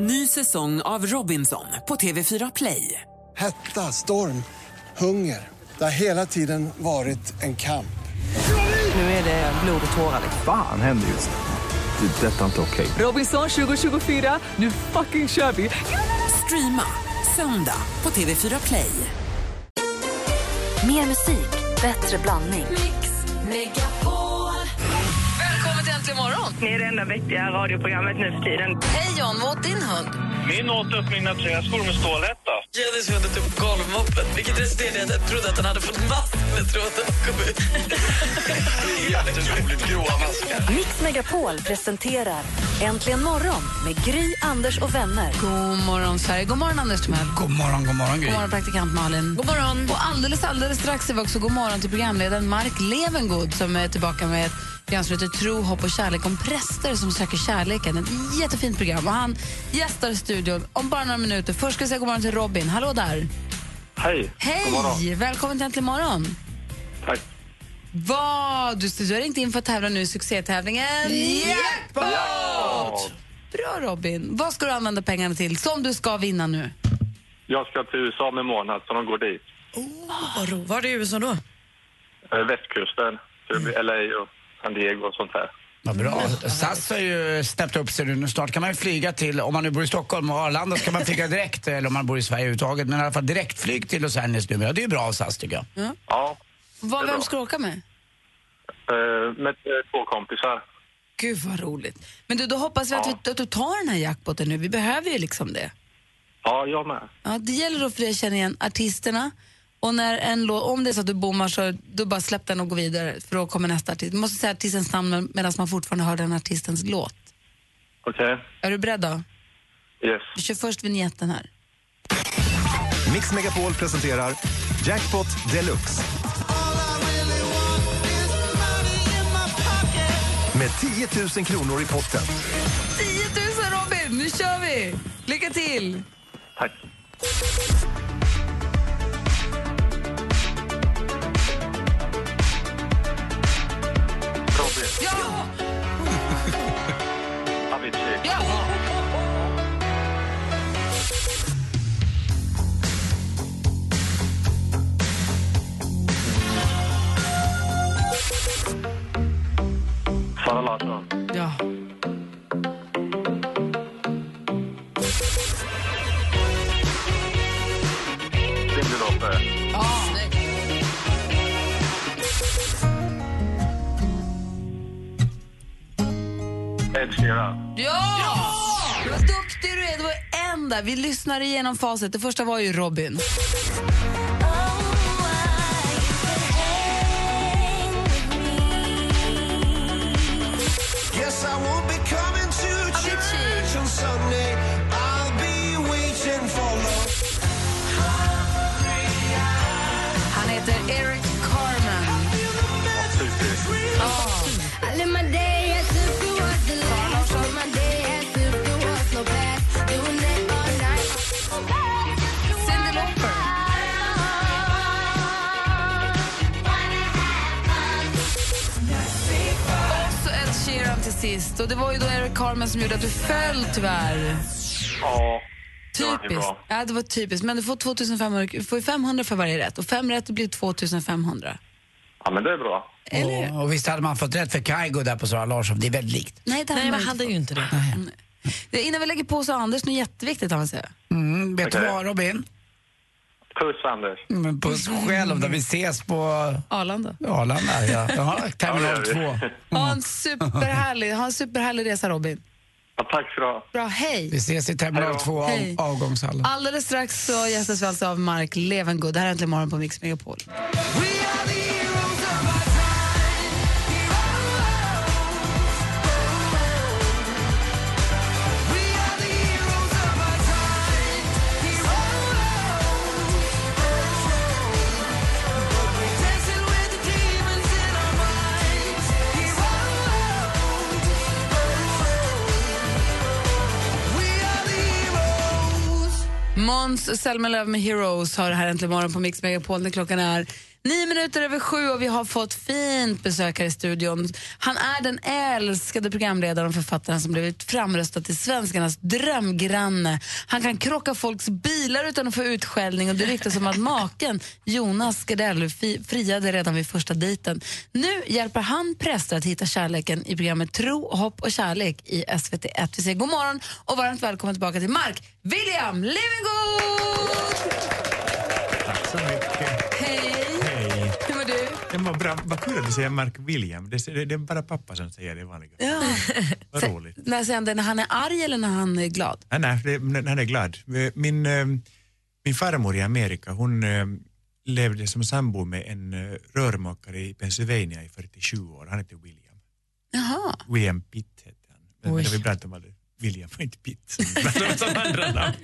Ny säsong av Robinson på TV4 Play. Hetta, storm, hunger. Det har hela tiden varit en kamp. Nu är det blod och tårar. Fan händer just nu. Det. är Detta är inte okej. Robinson 2024, nu fucking kör vi! Streama söndag på TV4 Play. Mer musik, bättre blandning. Välkommen till Äntligen morgon! Ni är det enda vettiga radioprogrammet nu för tiden. Hej John, vad åt din hund? Min åt upp mina träskor med stålhätta. Jennys hund tog golvmoppen, vilket resulterade i att jag trodde att han hade fått massor med tråd när han kom ut. Jätteroligt gråa maskar. Mix Megapol presenterar Äntligen morgon med Gry, Anders och vänner. God morgon, Sverige. God morgon, Anders Timell. God morgon, god morgon, Gry. God morgon, praktikant Malin. God morgon. Och alldeles, alldeles strax säger vi också god morgon till programledaren Mark Levengood som är tillbaka med ett program som heter Tro, hopp och kärlek om präster som söker kärleken. Ett jättefint program. Och han gästar studion om bara några minuter. Först ska jag säga god morgon till Robin. Hallå där. Hej. Hej! Välkommen till Äntligen morgon. Tack. Vad? Du, du har ringt in för att tävla nu i succétävlingen Jackpot! Bra Robin. Vad ska du använda pengarna till som du ska vinna nu? Jag ska till USA med månad, så de går dit. Vad ro. Var är USA då? Eh, Västkusten. Så det blir LA och San Diego och sånt här. Vad bra. SAS har ju snäppt upp sig nu. Snart kan man ju flyga till, om man nu bor i Stockholm och Arlanda ska man flyga direkt, eller om man bor i Sverige överhuvudtaget, men i alla fall direktflyg till Los Angeles nu. Ja, det är ju bra av SAS tycker jag. Ja. Vad, är vem ska du åka med? Eh, med eh, två kompisar. Gud vad roligt. Men du, då hoppas vi att, vi, att du tar den här jackpoten nu. Vi behöver ju liksom det. Ja, jag med. Ja, det gäller då för dig att känna igen artisterna. Och när en lå- om det är så att du bommar så då bara släpp den och gå vidare för då kommer nästa artist. Du måste säga artistens namn medan man fortfarande hör den artistens låt. Okej. Är du beredd då? Yes. Vi kör först vignetten här. Mix Megapol presenterar Jackpot Deluxe. Med 10 000 kronor i potten. 10 000 Robin, nu kör vi! Lycka till! Tack. Robin. Ja! Avicii. Ja! Sara Larsson. Ja. Cyndi Sheeran. Ja! Vad duktig du är. Det var en där. Vi lyssnar igenom facit. Det första var ju Robin. Avicii. Till sist. Och det var ju då Eric Carmen som gjorde att du föll tyvärr. Ja. det Typiskt. bra. Ja, det var typiskt. Men du får 2500, du får ju 500 för varje rätt. Och fem rätt blir 2500. Ja, men det är bra. Eller? Och, och visst hade man fått rätt för Kygo där på Sara Larsson. Det är väldigt likt. Nej, det Nej, man hade ju inte det. Nej. Det, innan vi lägger på så har Anders något jätteviktigt han säga. Mm, vet du Okej. vad Robin? Puss, Anders. Men puss själv när vi ses på Arlanda. Arlanda. Ja, ja terminal Ja, det gör 2. Ha en superhärlig, ha en superhärlig resa Robin. Ja, tack ska du ha. Bra, hej! Vi ses i terminal Hej då. 2 av, Hej. avgångshallen. Alldeles strax så gästas vi alltså av Mark Levengood. Det här är Äntligen morgon på Mix Megapol. Måns Zelmerlöw med Heroes har det här äntligen morgon på Mix Megapol. när Klockan är Nio minuter över sju och vi har fått fint besök här i studion. Han är den älskade programledaren och författaren som blivit framröstad till svenskarnas drömgranne. Han kan krocka folks bilar utan att få utskällning och det ryktas om att maken, Jonas Gardell, friade redan vid första dejten. Nu hjälper han präster att hitta kärleken i programmet Tro, hopp och kärlek i SVT1. Vi säger god morgon och varmt välkommen tillbaka till Mark William Levengood! Tack så mycket. Det var bra. Vad kul att du säger Mark William. Det, det, det är bara pappa som säger det vanliga. Ja. Vad roligt. När säger han det? När han är arg eller när han är glad? Nej, nej, det, när han är glad. Min, eh, min farmor i Amerika, hon eh, levde som sambo med en eh, rörmokare i Pennsylvania i 47 år. Han hette William. Jaha. William Pitt hette han. Men, det var att de hade William och inte Pitt som, som, som andra namn.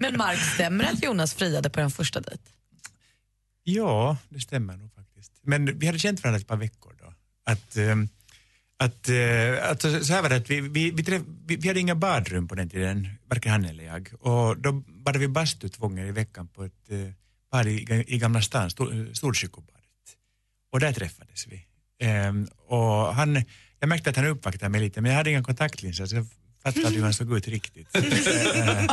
Men Mark, stämmer att Jonas friade på en första dejt? Ja, det stämmer nog. Men vi hade känt varandra ett par veckor då. Att, ehm, att, att så här var det att vi, vi, vi, träff, vi, vi hade inga badrum på den tiden, varken han eller jag. Och då badade vi bastu två gånger i veckan på ett eh, bad i, i Gamla stan, Storkyrkobadet. Eh, och där träffades vi. Ehm, och han, jag märkte att han uppvaktade mig lite, men jag hade inga kontaktlinser så jag fattade hur han såg ut riktigt. Nej,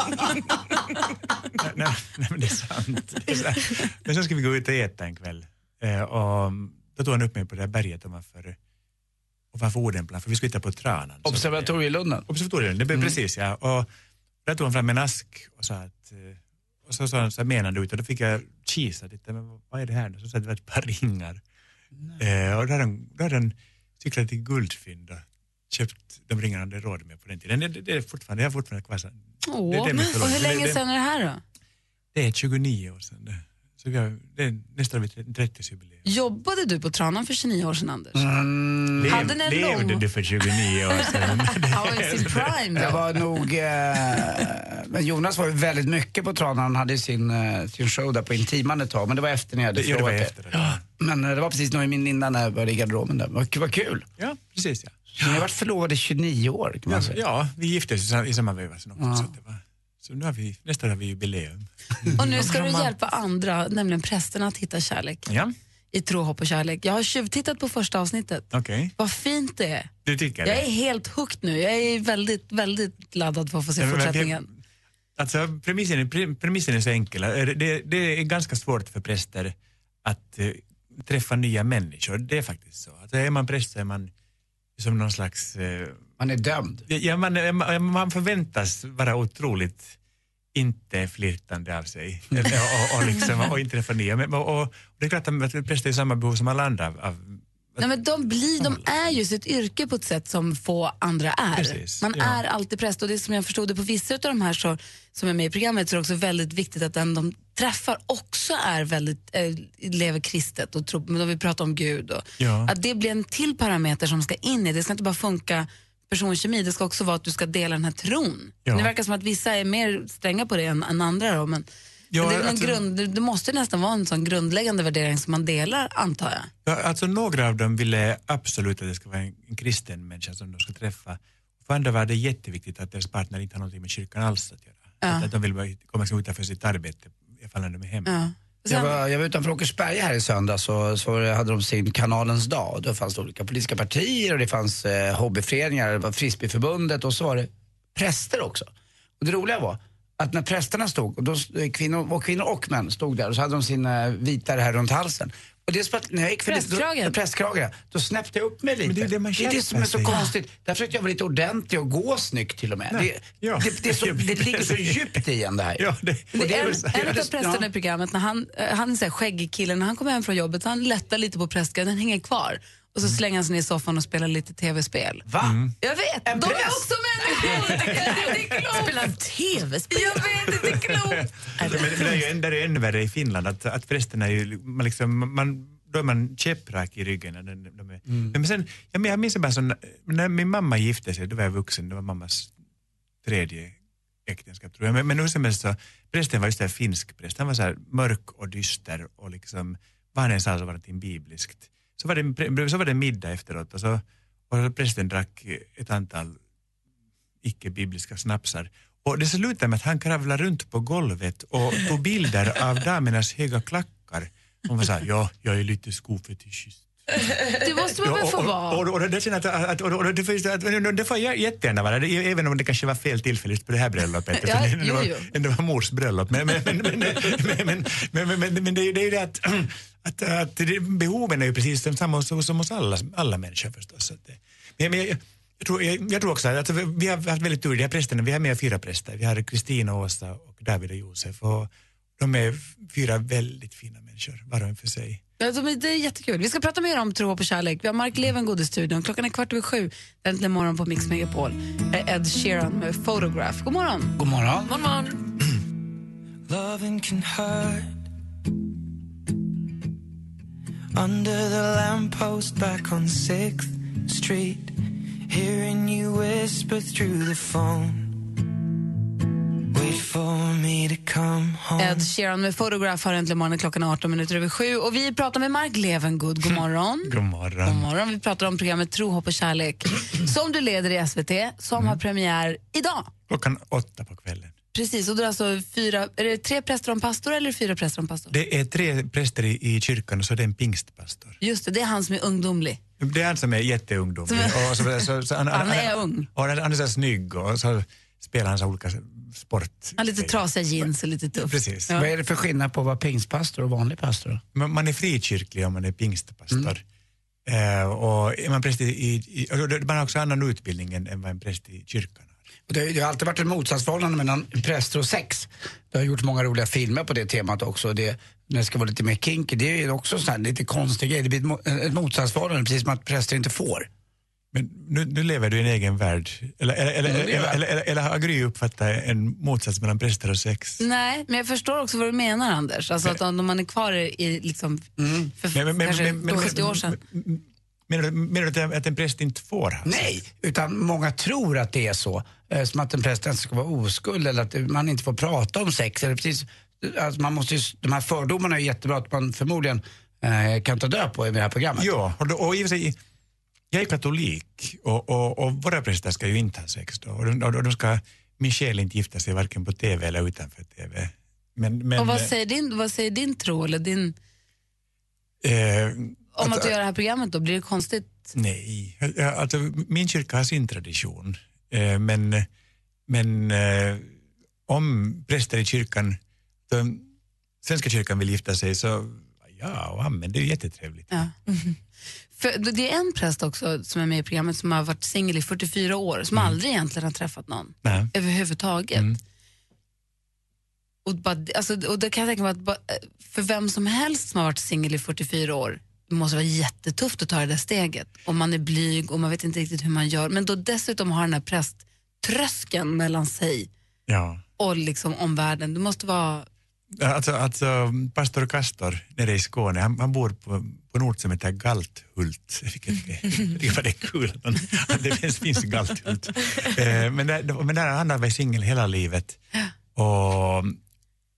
nej, nej, men det är sant. Det är sant. Men sen ska vi gå ut och äta en kväll. Eh, och då tog han upp mig på det där berget ovanför, ovanför Odenplan, för vi skulle hitta på Tranan. Observatorielunden. Observatorielunden, det är precis ja. Och där tog han fram en ask och sa att, eh, och så sa han så här menande ut och då fick jag kisa lite, men vad är det här? Så sa att det var ett par ringar. Eh, och då hade han, då hade han cyklat till guldfynd och köpt de ringarna han hade råd med på den tiden. Det, det, det är fortfarande, jag har fortfarande kvar så- Åh, det är min och hur Det- länge det- sedan är det här då? Det är 29 år sedan. Så vi har, det är nästan vid 30-årsjubileum. Jobbade du på Tranan för 29 år sedan, Anders? Lev, Hade ni levde lång- du för 29 år sedan? Prime Jag då. var nog... Eh, men Jonas var ju väldigt mycket på tranan. Han hade sin, eh, sin show där på Intiman ett tag. Men det var efter när jag hade Det- ja, frågat efter det. Ja, Men eh, det var precis nog i min linda när jag började i garderoben där. Vad vad kul. Ja, precis ja. Ni har varit förlovade i 29 år kan man Ja, säga. ja, vi gifte oss i sam- i samma veva sen också. Ja. Så, det var, så nu har vi, nästa år har vi jubileum. Och nu ska du hjälpa andra, nämligen prästerna, att hitta kärlek Ja, i tro, hopp och kärlek. Jag har tjuvtittat på första avsnittet. okej. Vad fint det är. Du tycker Jag det? är helt hooked nu. Jag är väldigt, väldigt laddad för att få se fortsättningen. Alltså, premissen, är- pre- premissen är så enkel. Det, det är ganska svårt för präster att eh, träffa nya människor. Det är faktiskt så. Alltså, är man präst så är man som någon slags... Eh, Man är dömd. ja, man, man, man förväntas vara otroligt inte flirtande av sig och, och, liksom, och inte träffa nya. Men, och, och det är klart att präster har samma behov som alla andra av, av Nej, men de, blir, de är ju sitt yrke på ett sätt som få andra är. Precis, Man ja. är alltid präst och det som jag förstod det på vissa av de här så, som är med i programmet så är det också väldigt viktigt att den de träffar också är väldigt, eh, lever kristet och tror, men de vill prata om Gud. Och, Ja. Att det blir en till parameter som ska in i det. ska inte bara funka personkemi, det ska också vara att du ska dela den här tron. Ja. Det verkar som att vissa är mer stränga på det än, än andra. Då, men, Ja, det, alltså- grund, det, måste nästan vara en sån grundläggande värdering som man delar, antar jag. Ja, alltså några av dem ville absolut att det ska vara en, en kristen människa som de ska träffa. För andra var det jätteviktigt att deras partner inte har någonting med kyrkan alls att göra. Ja. Att, att de vill komma utanför sitt arbete ifall de är hemma. Ja. Jag var, jag var utanför Åkersberga här i söndags så, så hade de sin kanalens dag. Då fanns det olika politiska partier och det fanns eh, hobbyföreningar, det var Frisbeeförbundet och så var det präster också. Och det roliga var att när prästerna stod, och då, kvinnor, och kvinnor och män stod där och så hade de sin eh, vita här runt halsen. Och det är att när jag gick Prästkragen? Då, prästkragen, ja. då snäppte jag upp mig lite. Men det är det man det är det som är så sig. konstigt. Där försökte jag vara lite ordentlig och gå snyggt till och med. Nej, Det, ja. det, det, är så, det ligger så djupt i en det här. Ja, det, Och det är en, en av det- prästerna ja. i programmet, när han, eh, han är så här skäggig kille, när han kommer hem från jobbet, han lättar lite på prästgrejen, den hänger kvar. Och så slänger han sig ner i soffan och spelar lite tv-spel. Va? Jag vet, En de är präst? också människor! Det är inte klokt! Spelar tv-spel? Jag vet, inte klokt! men, men det är ju än- det är ännu värre i Finland att, att prästerna är ju, man liksom, man, då är man käpprak i ryggen. när De, de är, Men sen, jag, jag minns bara sån, när min mamma gifte sig, då var jag vuxen, det var mammas tredje äktenskap tror jag. Men, men hur som helst så, prästen var just en finsk präst, han var så här mörk och dyster och liksom, vad han än sa så var det bibliskt. Så var det, så var det middag efteråt och, så, och prästen drack ett antal icke-bibliska snapsar. Och det slutade med att han kravlade runt på golvet och tog bilder av damernas höga klackar Hon sa, ja, jag är lite skofetischist. Det måste man väl få vara? Och, och, det, att, att, får, att, får jag jättegärna vara, även om det kanske var fel tillfälligt på det här bröllopet. ja, det, det, var, det var mors bröllop. Men, men, men, men, men, men, men, det, är ju det att, att, att behoven är ju precis de samma som hos alla, alla människor förstås. Men, men, jag, jag tror, jag, jag, tror också att alltså, vi har haft väldigt tur, de här prästerna, vi har med fyra präster, vi har Kristina, Åsa, och David och Josef och de är fyra väldigt fina människor var och en för sig. Är- Det är jättekul. Vi ska prata mer om tro, hopp och kärlek. Vi har Mark Levengood i studion. Klockan är kvart över sju. Äntligen morgon på Mix Megapol. Är Ed Sheeran med Photograph. God morgon. God morgon. God morgon. Loving can hurt. Under the lamppost back on 6th Street, hearing you whisper through the phone. Ed Sheeran med Photograph har äntligen morgon. Klockan är 18 minuter över sju. Och vi pratar med Mark Levengood. God morgon. God morgon. God morgon. Vi pratar om programmet Tro, hopp och kärlek som du leder i SVT, som har premiär idag. Klockan åtta på kvällen. Precis, och det är alltså fyra, är det tre präster och en pastor eller fyra präster och en pastor? Det är tre präster i, i kyrkan och så är det en pingstpastor. Just det, det är han som är ungdomlig. Det är han som är jätteungdomlig. Som- Och så, så, så, han, Han är ung. Och han, han är så snygg och så spelar han så olika sport. Har lite trasiga jeans och lite tuff. Precis. Vad är det för skillnad på att vara pingstpastor och vanlig pastor? Men Man är frikyrklig om man är pingstpastor. Eh, och är man präst i, i, man har också annan utbildning än, än vad en präst i kyrkan har. Och Det, det har alltid varit ett motsatsförhållande mellan präster och sex. Det har gjort många roliga filmer på det temat också. Det, när det ska vara lite mer kinky, det är också här lite konstig grej. Det blir ett motsatsförhållande, precis som att präster inte får. Men nu, nu lever du i en egen värld. Eller, eller, eller, Mm, eller, eller, eller, eller har Gry uppfattat en motsats mellan präster och sex? Nej, men jag förstår också vad du menar Anders. Alltså att om man är kvar i liksom för Men- men- kanske men- men- 70 år sedan. Menar du, menar du att, en präst inte får ha? Nej, utan många tror att det är så. Eh, som att en präst inte ska vara oskuld eller att man inte får prata om sex. Eller precis, alltså man måste ju, de här fördomarna är jättebra att man förmodligen eh, kan ta död på i det här programmet. Ja, och, då, och i och för sig, jag är katolik och, och, och våra präster ska ju inte ha sex då. Och, de- och, de ska min själ inte gifta sig varken på TV eller utanför TV. Men, men, och vad säger, din, vad säger din tro eller din, eh, om att, att- du gör det här programmet då? Blir det konstigt? Nej, alltså, min kyrka har sin tradition. Eh, men men eh, om präster i kyrkan, de, Svenska kyrkan vill gifta sig så ja, och amen, det är ju jättetrevligt. Ja. För det är en präst också som är med i programmet som har varit singel i 44 år, som aldrig egentligen har träffat någon Nej. överhuvudtaget. Mm. Och, bara, alltså, och det kan jag tänka mig att bara, för vem som helst som har varit singel i 44 år, det måste vara jättetufft att ta det där steget. Om man är blyg och man vet inte riktigt hur man gör. Men då dessutom har den här prästtröskeln mellan sig Ja. och liksom omvärlden. Det måste vara... Alltså, alltså, pastor Kastor nere i Skåne, han, han bor på, på en ort som heter Galthult. Vilket jag tycker det är kul att, att det finns, finns Galthult. Eh, men, där, men där, han har varit singel hela livet. Och,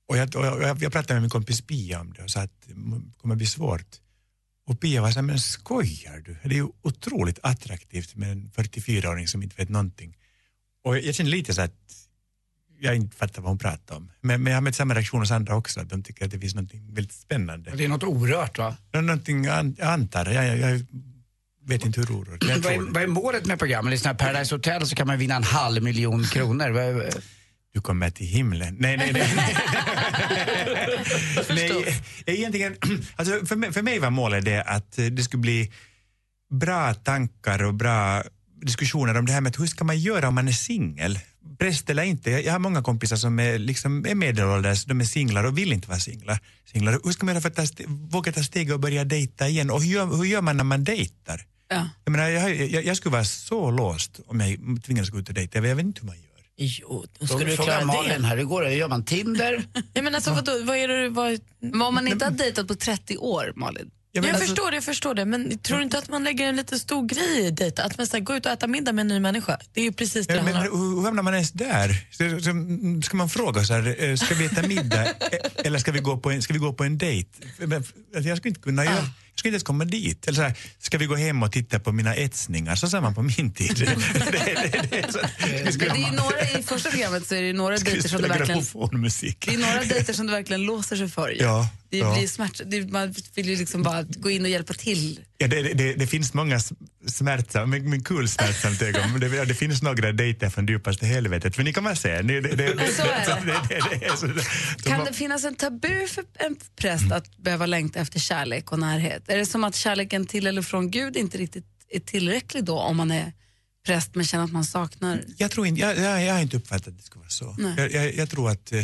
och, jag, och jag, jag pratade med min kompis Pia om det och sa att det kommer bli svårt. Och Pia var så här, men skojar du? Det är ju otroligt attraktivt med en 44-åring som inte vet någonting. Och jag känner lite så att jag inte fattar vad hon pratar om. Men, men jag har mött samma reaktion hos andra också, att de tycker att det finns något väldigt spännande. Det är något orört va? Nå- Någonting, jag jag antar, jag, jag, jag vet inte hur orört. Vad är, vad är målet med programmet? I såna här Paradise Hotel så kan man vinna en halv miljon kronor. Du kommer till himlen. Nej, nej, nej. nej egentligen, alltså för, mig, för mig var målet det att eh, det skulle bli bra tankar och bra diskussioner om det här med hur ska man göra om man är singel? Präst eller inte. Jag har många kompisar som är, liksom, är medelålders, de är singlar och vill inte vara singlar. singlar. Hur ska man göra för att ta, våga ta steget och börja dejta igen? Och hur gör, hur gör man när man dejtar? Ja. Jag, menar, jag, jag, jag skulle vara så låst om jag tvingades gå ut och dejta. Jag vet inte hur man gör. Jo, då ska du klara Malin det. här, hur går det? Gör man Tinder? Ja, men alltså, vadå, vad är det, vad, Men om man inte har dejtat på 30 år, Malin? Jag alltså- förstår det, jag förstår det, men tror du inte att man lägger en lite stor grej i dejt? Att man så här, går ut och äter middag med en ny människa? Det är ju precis det Ja, men, handlar om. hur hamnar man ens där? Så, så, ska man fråga så här, eh, ska vi äta middag eh, eller ska vi gå på en, ska vi gå på en dejt? Men, alltså, Jag skulle inte kunna göra, jag skulle inte ens komma dit. Eller så här, ska vi gå hem och titta på mina etsningar? Så sa man på min tid. det, det, det, så, det är ju några, I första programmet så är det några dejter som du verkligen... Det är några dejter som du verkligen låser sig för. Ja. Det Ja. blir smärt, det, man vill ju liksom bara gå in och hjälpa till. Ja, det, det, det finns många smärtsamma, men, men kul smärtsamt ögon. Men Det, det finns några dejter från djupaste helvetet, för ni kommer se. Ni, det, det, Kan det finnas en tabu för en präst att behöva längta efter kärlek och närhet? Är det som att kärleken till eller från Gud inte riktigt är tillräcklig då om man är präst men känner att man saknar? Jag, tror inte, jag, jag, jag har inte uppfattat att det skulle vara så. Jag, jag, jag tror att, eh,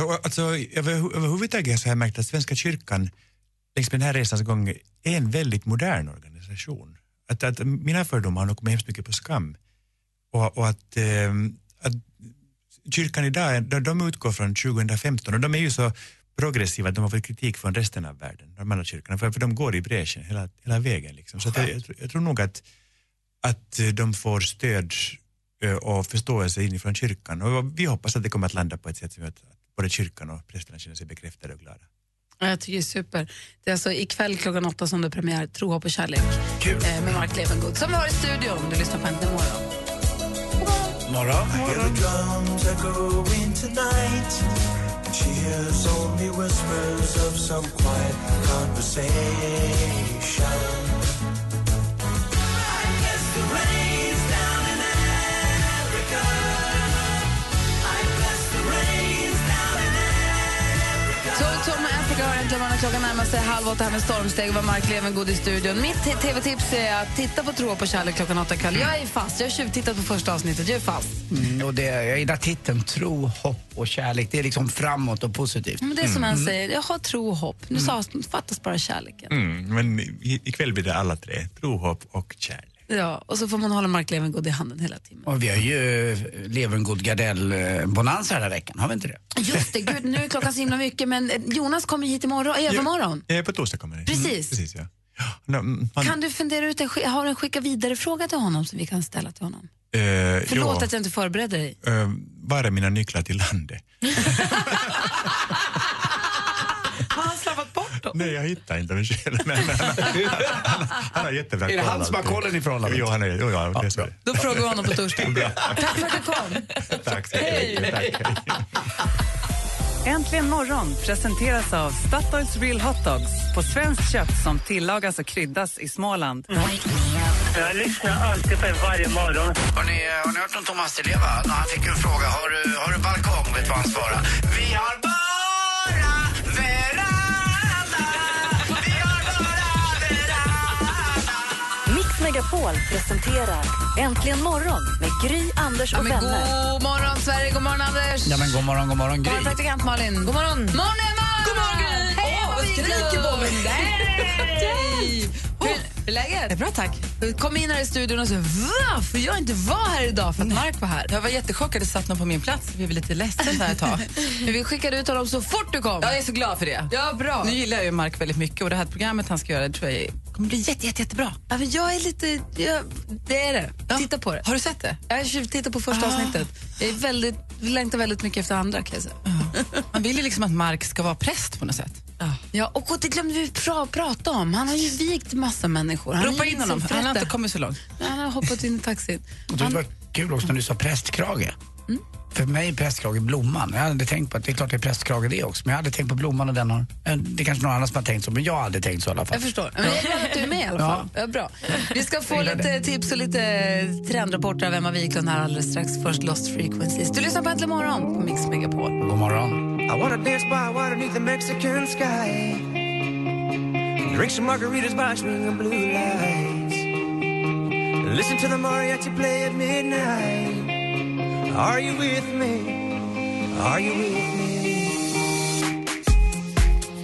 alltså, över, överhuvudtaget så har jag märkt att Svenska kyrkan längs med den här resans gång är en väldigt modern organisation. Att, att mina fördomar har nog kommit hemskt mycket på skam. Och, och att, eh, att kyrkan idag, de, de utgår från 2015 och de är ju så progressiva att de har fått kritik från resten av världen, de andra kyrkorna, för, för de går i bräschen hela, hela vägen. Liksom. Så att jag, jag, tror- nog att, att de får stöd eh, och förståelse inifrån kyrkan. Och vi hoppas att det kommer att landa på ett sätt som gör att både kyrkan och prästerna känner sig bekräftade och glada. Ja, Jag tycker det är super. Det är alltså ikväll klockan åtta som det är premiär, Tro, hopp och kärlek eh, med Mark Levengood som vi har i studion. Du lyssnar på Äntligen morgon. Morgon. Hear Äntligen morgon. Klockan närmar sig halv åtta här med stormsteg. var Mark Levengood i studion. Mitt tv-tips är att titta på Tro, och kärlek klockan åtta ikväll. Jag är fast. Jag har tjuvtittat på första avsnittet. Jag är fast. Mm, och det, jag gillar titeln Tro, hopp och kärlek. Det är liksom framåt och positivt. Men det är som en säger, jag har tro och hopp. Nu sa, fattas bara kärleken. Mm, men i- ikväll blir det alla tre, tro, hopp och kärlek. Ja, och så får man hålla Mark Levengood i handen hela timmen. Och vi har ju eh, Levengood Gardell-bonanza den här veckan, har vi inte det? Just det, gud, nu är klockan så himla mycket. Men eh, Jonas kommer hit imorgon, i övermorgon. Eh, på torsdag kommer det. Precis. Precis ja. Ja, no, mm, han, Kan du fundera ut en, har du en skicka vidare-fråga till honom som vi kan ställa till honom? eh, Förlåt ja, att jag inte förberedde dig. eh, var är mina nycklar till landet? Har han slarvat bort dem? Nej, jag hittar inte själv. Men, men, han, han, han har jättebra Är det koll han som har kollen i förhållandet? Jo, han är, jo, ja, det är så. Då frågar vi honom på torsdag. Tack för att du kom. Tack så mycket. Tack. Äntligen morgon presenteras av Statoils Real Hot Dogs på svenskt kött som tillagas och kryddas i Småland. Jag lyssnar alltid på er varje morgon. Har ni, har ni hört om Thomas Di Leva? När han fick en fråga, har du, har du balkong? Vet du vad han svarade? Vi har bara Megapol presenterar Äntligen morgon med Gry, Anders och Ja, men vänner. god morgon, Sverige. God morgon, Anders. Ja, men god morgon, god morgon, God Gry. morgon, praktikant Malin. God morgon. morgon, Emma! God morgon, Gry. Hej, Åh, vad skriker på mig. Nej! Hur är läget? Bra, tack. Kom in här i studion och sa va? För jag inte var här idag för att Mark var här. Jag var jättechockad. Det satt någon på min plats. Jag blev lite ledsen där ett tag. Men vi skickade ut honom så fort du kom. Jag är så glad för det. Ja, bra. Nu gillar jag ju Mark väldigt mycket och det här programmet han ska göra det tror jag kommer bli jätte, jätte, jättebra. Ja, men jag är lite... Jag, det är det. Titta på det. Har du sett det? Jag tittar på första Ah. avsnittet. Jag är väldigt, längtar väldigt mycket efter andra kan jag säga. Man vill ju liksom att Mark ska vara präst på något sätt. Ja, och det glömde vi pra, prata om. Han har ju vigt massa människor. Han Ropa har in honom. Han har inte kommit så långt. Han har hoppat in i taxin. Och det var kul också när du sa prästkrage. För mig är prästkrage blomman. Jag hade tänkt på att det är klart det är prästkrage det också. Men jag hade tänkt på blomman och den har... eh, Det är kanske någon annan som har tänkt så, men jag har aldrig tänkt så i alla fall. Jag förstår. Men jag är glad att du är med i alla fall. Ja. bra. Vi ska få lite tips och lite trendrapporter av Emma Wiklund här alldeles strax. Först Lost Frequencies. Du lyssnar på Äntligen morgon på Mix Megapol. God morgon. I wanna dance by water beneath the Mexican sky. Drink some margaritas by swinging blue lights. Listen to the mariachi play at midnight. Are you with me? Are you with me?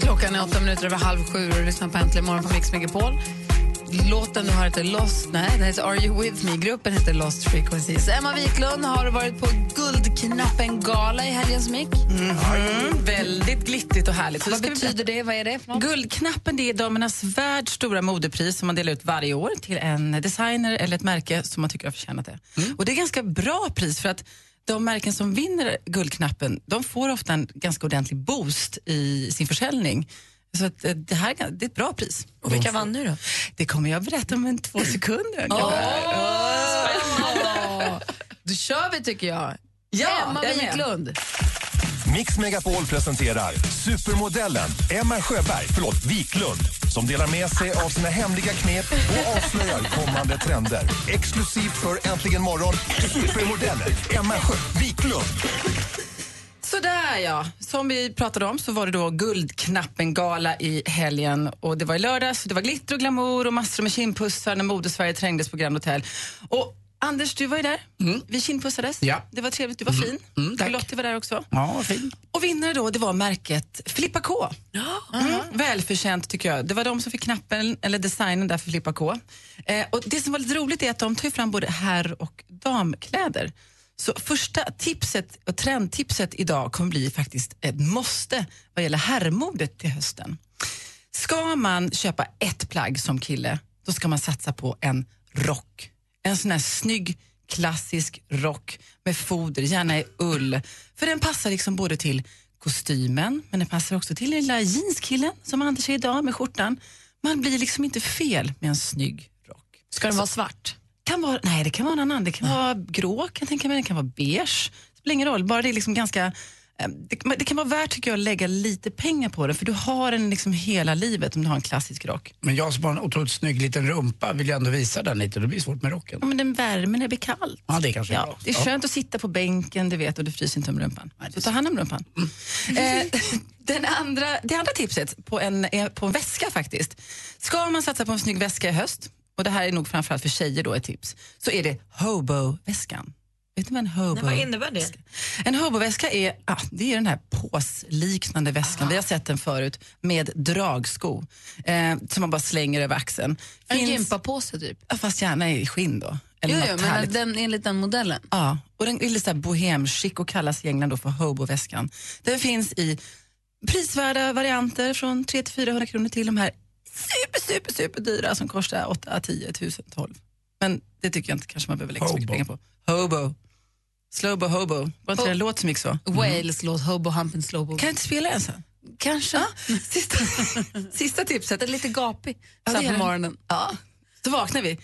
Klockan är åtta minuter över halv sju och du lyssnar på Äntligen morgon på Mix Megapol. Låten du har heter Lost, nej, den heter Are You With Me. Gruppen heter Lost Frequencies. Emma Wiklund har varit på Guldknappen-gala i helgen som gick. Väldigt glittrigt och härligt. Vad betyder det? Vad är det? Guldknappen det är Damernas Världs stora modepris som man delar ut varje år till en designer eller ett märke som man tycker har förtjänat det. Och det är ganska bra pris för att de märken som vinner Guldknappen de får ofta en ganska ordentlig boost i sin försäljning. Så att eh, det här det är ett bra pris. Och vilka vann nu då? Det kommer jag berätta om en två sekunder. Åh, Då kör vi tycker jag. Ja, Emma. Wiklund. Mix Megapol presenterar supermodellen Emma Sjöberg, förlåt, Wiklund som delar med sig av sina hemliga knep och avslöjar kommande trender. Exklusivt för Äntligen morgon, supermodellen Emma Sjö Wiklund. Sådär ja, som vi pratade om så var det då Guldknappen-gala i helgen och det var i lördags, det var glitter och glamour och massor med kindpussar när Modesverige trängdes på Grand Hotel. Och Anders, du var ju där. Vi kindpussades. Ja. Det var trevligt, du var fin. Mm, tack. och Lottie var där också. Ja, fin. Och vinnare då, det var märket Filippa K. Mm, välförtjänt tycker jag. Det var de som fick knappen, eller designen där för Filippa K. Eh, och det som var lite roligt är att de tar fram både herr och damkläder. Så första tipset och trendtipset idag kommer bli faktiskt ett måste vad gäller herrmodet till hösten. Ska man köpa ett plagg som kille, då ska man satsa på en rock. En sån här snygg klassisk rock med foder, gärna i ull. För den passar liksom både till kostymen, men den passar också till den lilla jeanskillen som Anders är idag med skjortan. Man blir liksom inte fel med en snygg rock. Ska den vara svart? Kan vara, nej, det kan vara en annan. Det kan vara grå, kan jag tänka mig. Det kan vara beige. Det spelar ingen roll, bara det är liksom ganska... eh, Det, det kan vara värt tycker jag, att lägga lite pengar på det för du har den liksom hela livet om du har en klassisk rock. Men jag som har en otroligt snygg liten rumpa vill ju ändå visa den lite. Det blir svårt med rocken. Ja, men den värmer när det blir kallt. Ja, det kanske är Ja, bra. det är skönt att sitta på bänken, det vet och det fryser inte om rumpan. Så ta hand om rumpan. Eh, den andra, det andra tipset på en, är på en väska faktiskt. Ska man satsa på en snygg väska i höst, och det här är nog framförallt för tjejer då ett tips, så är det hobo-väskan. Vet ni vad en hobo Nej, vad innebär det? En hoboväska är, ah, det är den här påsliknande väskan, vi har sett den förut, med dragsko eh, som man bara slänger över axeln. En Finns- gympapåse typ? Ja, fast gärna i skinn då. Eller Jo, jo, men härligt. den, enligt den modellen. Ja, och den är lite så här bohemchic och kallas i England då för hobo-väskan. Den finns i prisvärda varianter från 300-400 kronor till de här super, super, super dyra som kostar 8 10 000, 12. Men det tycker jag inte kanske man behöver lägga så mycket pengar på. Hobo. Slowbo Hobo. Var inte det en låt som gick så? Wales låt Hobo Humpen Slowbo. Kan jag inte spela den sen? Kanske. Sista, sista tipset. Den är lite gapig Ja, så på morgonen. Ja, då vaknar vi.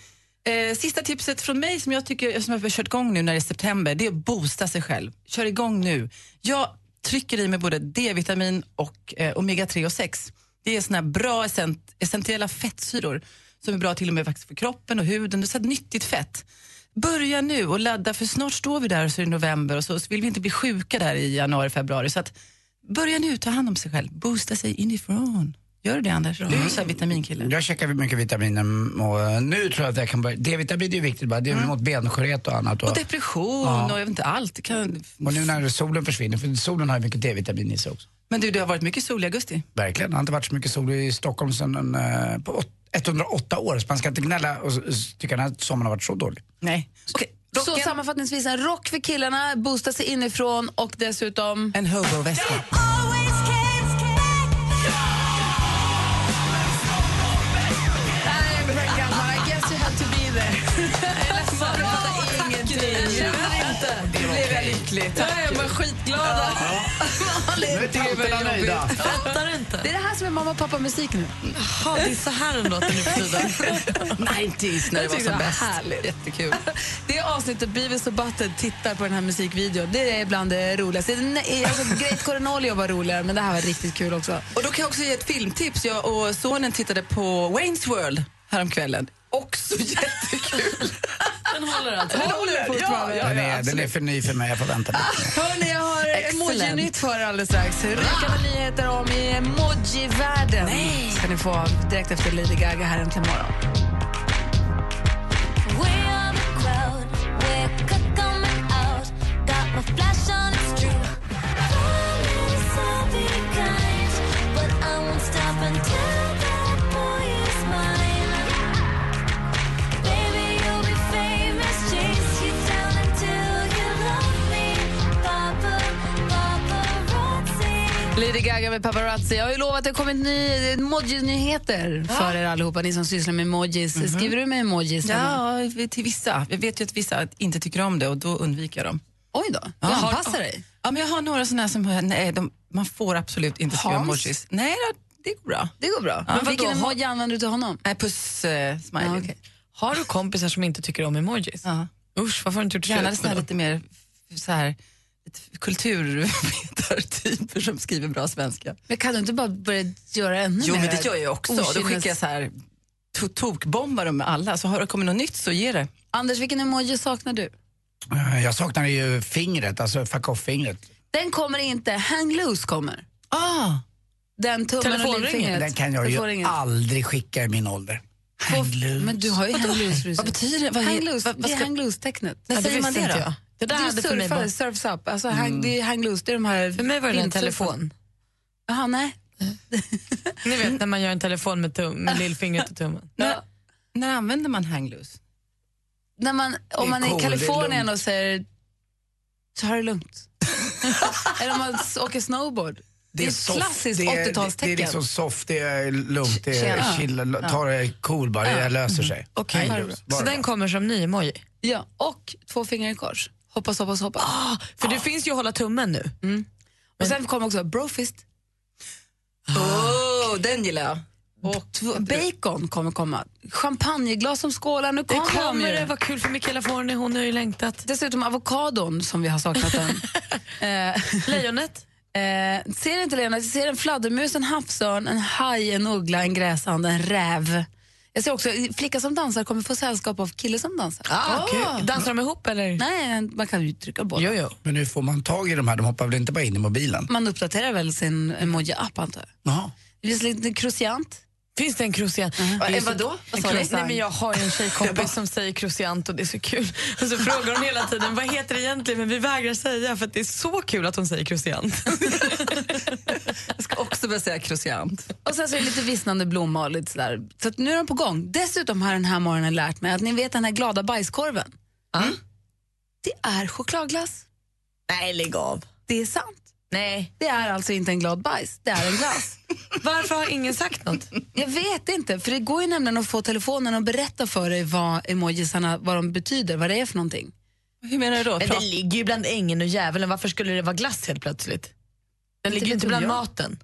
Eh, sista tipset från mig som jag tycker som jag har kört igång nu när det är september, det är att boosta sig själv. Kör igång nu. Jag trycker i mig både D-vitamin och eh, omega-3 och 6. Det är såna här bra essent- essentiella fettsyror som är bra till och med faktiskt för kroppen och huden. Det är så här nyttigt fett. Börja nu och ladda för snart står vi där och så är det november och så, så vill vi inte bli sjuka där i januari, februari. Så att börja nu, ta hand om sig själv. Boosta sig inifrån. Gör du det Anders? Du är så vitaminkille. Jag käkar mycket vitaminer och eh, nu tror jag att jag kan börja. D-vitamin är ju viktigt bara. Det är väl mot benskörhet och annat. Mm. Och depression Ja. och jag vet inte allt. Kan... Och nu när solen försvinner, för solen har ju mycket D-vitamin i sig också. Men du, det har varit mycket sol i augusti. Verkligen. Det har inte varit så mycket sol i Stockholm sedan eh, på åt- 108 år. Så man ska inte gnälla och tycka att sommaren har varit så dålig. Nej. Så sammanfattningsvis en rock för killarna, boosta sig inifrån och dessutom... En hobo-väska. Jag är ledsen, jag fattar ingenting. Jag känner inte. Nu blev jag lycklig. Jag bara skitglada. Nu är tanterna nöjda. Fattar inte. Det är det här som är mamma och pappa-musik nu. Jaha, det är så här den låter nu för tiden. 90s när det var som det var bäst. härligt. Jättekul. Det är avsnittet Beavis och Butthead tittar på den här musikvideon. Det är bland det roligaste. Alltså, Great Coronolio var roligare, men det här var riktigt kul också. Och då kan jag också ge ett filmtips. Jag och sonen tittade på Wayne's World häromkvällen. Också jättekul. Den håller alltså. Den håller fortfarande. Den är, den är för ny för mig, jag får vänta lite. Hörni, jag har emoji-nytt för er alldeles strax. Rykande nyheter om i emoji-världen. ska ni få direkt efter Lady Gaga här äntligen morgon. Gaga med paparazzi. Jag har ju lovat att det har kommit ny emoji-nyheter för er allihopa, ni som sysslar med emojis. Skriver du med emojis? Hanna? Ja, till vissa. Jag vet ju att vissa inte tycker om det och då undviker jag dem. Oj då, du Ja, anpassar dig. Ja, men jag har några sådana här som, nej, de, man får absolut inte skriva Hans? emojis. Nej, då, det går bra. Det går bra. Ja, Men vilken vadå? emoji använder du till honom? Nej, puss eh, smiley. Ja, okej. Har du kompisar som inte tycker om emojis? Ja. Usch, varför har du inte gjort Gärna slut med lite mer så här kulturvetartyper som skriver bra svenska. Men kan du inte bara börja göra ännu Jo, mer? men det gör jag också. Då okynnes- skickar jag så här to- tokbombar dem med alla. Så har det kommit något nytt så ge det. Anders, vilken emoji saknar du? Eh, Jag saknar ju fingret, alltså fuck off-fingret. Den kommer inte. Hang loose kommer. Ah. Den tummen och lillfingret. Den kan jag ju aldrig skicka i min ålder. Hang loose. Men du har ju hang loose. Vad betyder det? Vad hang loose, vad- vad det är ska- hang loose-tecknet. När säger man det då? jag. Det där Du hade för mig surfs up. Alltså, hang, det är hang loose, det är de här... För mig var det en telefon. Jaha, nej. Ni vet när man gör en telefon med, tum, med lillfingret och tummen. När, när använder man hang loose? När man, om är man är cool, i det är Kalifornien lugnt. och säger ta det lugnt. Eller om man åker snowboard. Det är ett soft, klassiskt det är- Det är 80-talstecken. liksom soft, det är lugnt, det är chill, ta det cool bara, det löser sig. Hang loose, bara så den kommer som ny emoji? Ja, och två fingrar i kors. Hoppas, hoppas, hoppas. Ah, för det finns ju att hålla tummen nu. Och sen kommer också brofist. Åh, den gillar jag. Två- Bacon kommer komma. Champagneglas som skålar. Nu Det kommer de kommer det, vad kul för Mikaela Forni, hon har ju längtat. Dessutom avokadon som vi har saknat den. eh, Lejonet? eh, ser inte Lena, jag ser en fladdermus, en havsörn, en haj, en uggla, en gräsand, en räv. Jag ser också flicka som dansar kommer få sällskap av kille som dansar. Ah, kul. Dansar de ihop eller? Nej, man kan ju trycka båda. Jo, jo. Men hur får man tag i de här? De hoppar väl inte bara in i mobilen? Man uppdaterar väl sin emoji-app antar jag. Det finns lite krociant. Finns det en krociant? Va- eh, vadå? Vad? Nej, men jag har en tjejkompis som säger krociant och det är så kul. Och så frågar hon hela tiden vad heter det egentligen men vi vägrar säga för att det är så kul att hon säger krociant. Jag ska också börja säga krociant. Och sen så är det lite vissnande blomma och lite sådär. Så nu är de på gång. Dessutom har den här morgonen lärt mig att ni vet den här glada bajskorven. Det är chokladglass. Nej, lägg av. Det är sant. Nej. Det är alltså inte en glad bajs, det är en glass. Varför har ingen sagt något? Jag vet inte, för det går ju nämligen att få telefonen att berätta för dig vad emojisarna vad de betyder, vad det är för någonting. Hur menar du då? Men det ligger ju bland ängeln och djävulen, varför skulle det vara glass helt plötsligt? Den ligger ju inte bland jag. maten.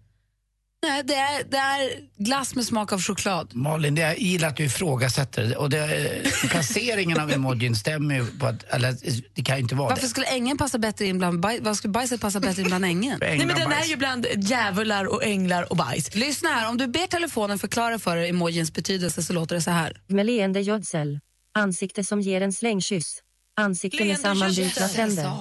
Nej, det är, det är glass med smak av choklad. Malin, det jag gillar att du ifrågasätter och det, eh, placeringen av emojin stämmer ju på att, eller det kan ju inte vara Varför det. skulle ängen passa bättre in bland bajs? Varför skulle bajset passa bättre in bland ängen? Nej, men den är ju bland djävular och änglar och bajs. Lyssna här, om du ber telefonen förklara för dig emojins betydelse så låter det så här. Med leende gödsel. Ansikte som ger en slängkyss. Ansikte med sammanbitna tänder.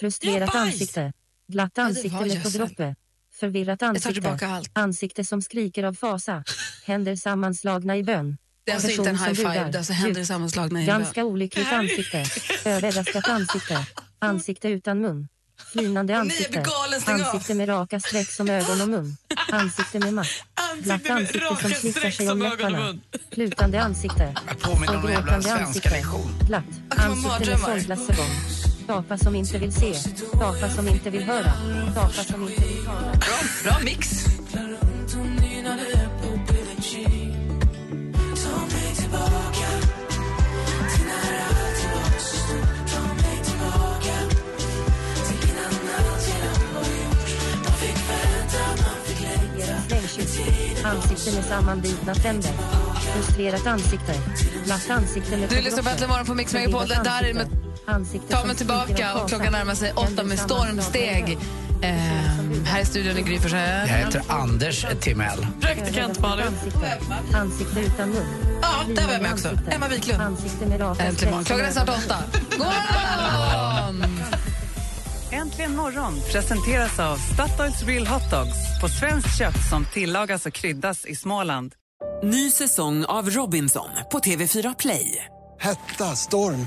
Frustrerat ansikte. Glatt det ansikte med på droppe. Förvirrat tar ansikte. Ansikte som skriker av fasa. Händer sammanslagna i bön. Det är alltså inte en som high five, det är alltså händer sammanslagna i bön. Ganska olyckligt ansikte. Överraskat ansikte. Ansikte utan mun. Flinande ansikte. av. Ansikte med raka streck som ögon och mun. Ansikte med mask. Glatt ansikte som slickar sig om läpparna. Plutande ansikte. Jag påminner om en jävla Gråtande svenska lektion. Glatt. Ansikte med mardrömmar. Apa som inte vill se. Apa som inte vill höra. Apa som inte vill tala. Bra, bra mix. Slängkyss. Ansikte med sammanbitna tänder. Frustrerat ansikte. Glatt ansikte med Du lyssnar på Äntligen morgon på Mix Megapol. Där är med Ta mig tillbaka och klockan närmar sig åtta med stormsteg. Eh, här i studion i Gry Jag heter Anders Timell. Praktikant Malin. Ansikte. Utan mun. Ja, där var jag med också. Emma Wiklund. Äntligen morgon. Klockan är snart åtta. God morgon! Äntligen morgon presenteras av Statoils Real Hot Dogs på svenskt kött som tillagas och kryddas i Småland. Ny säsong av Robinson på TV4 Play. Hetta, storm,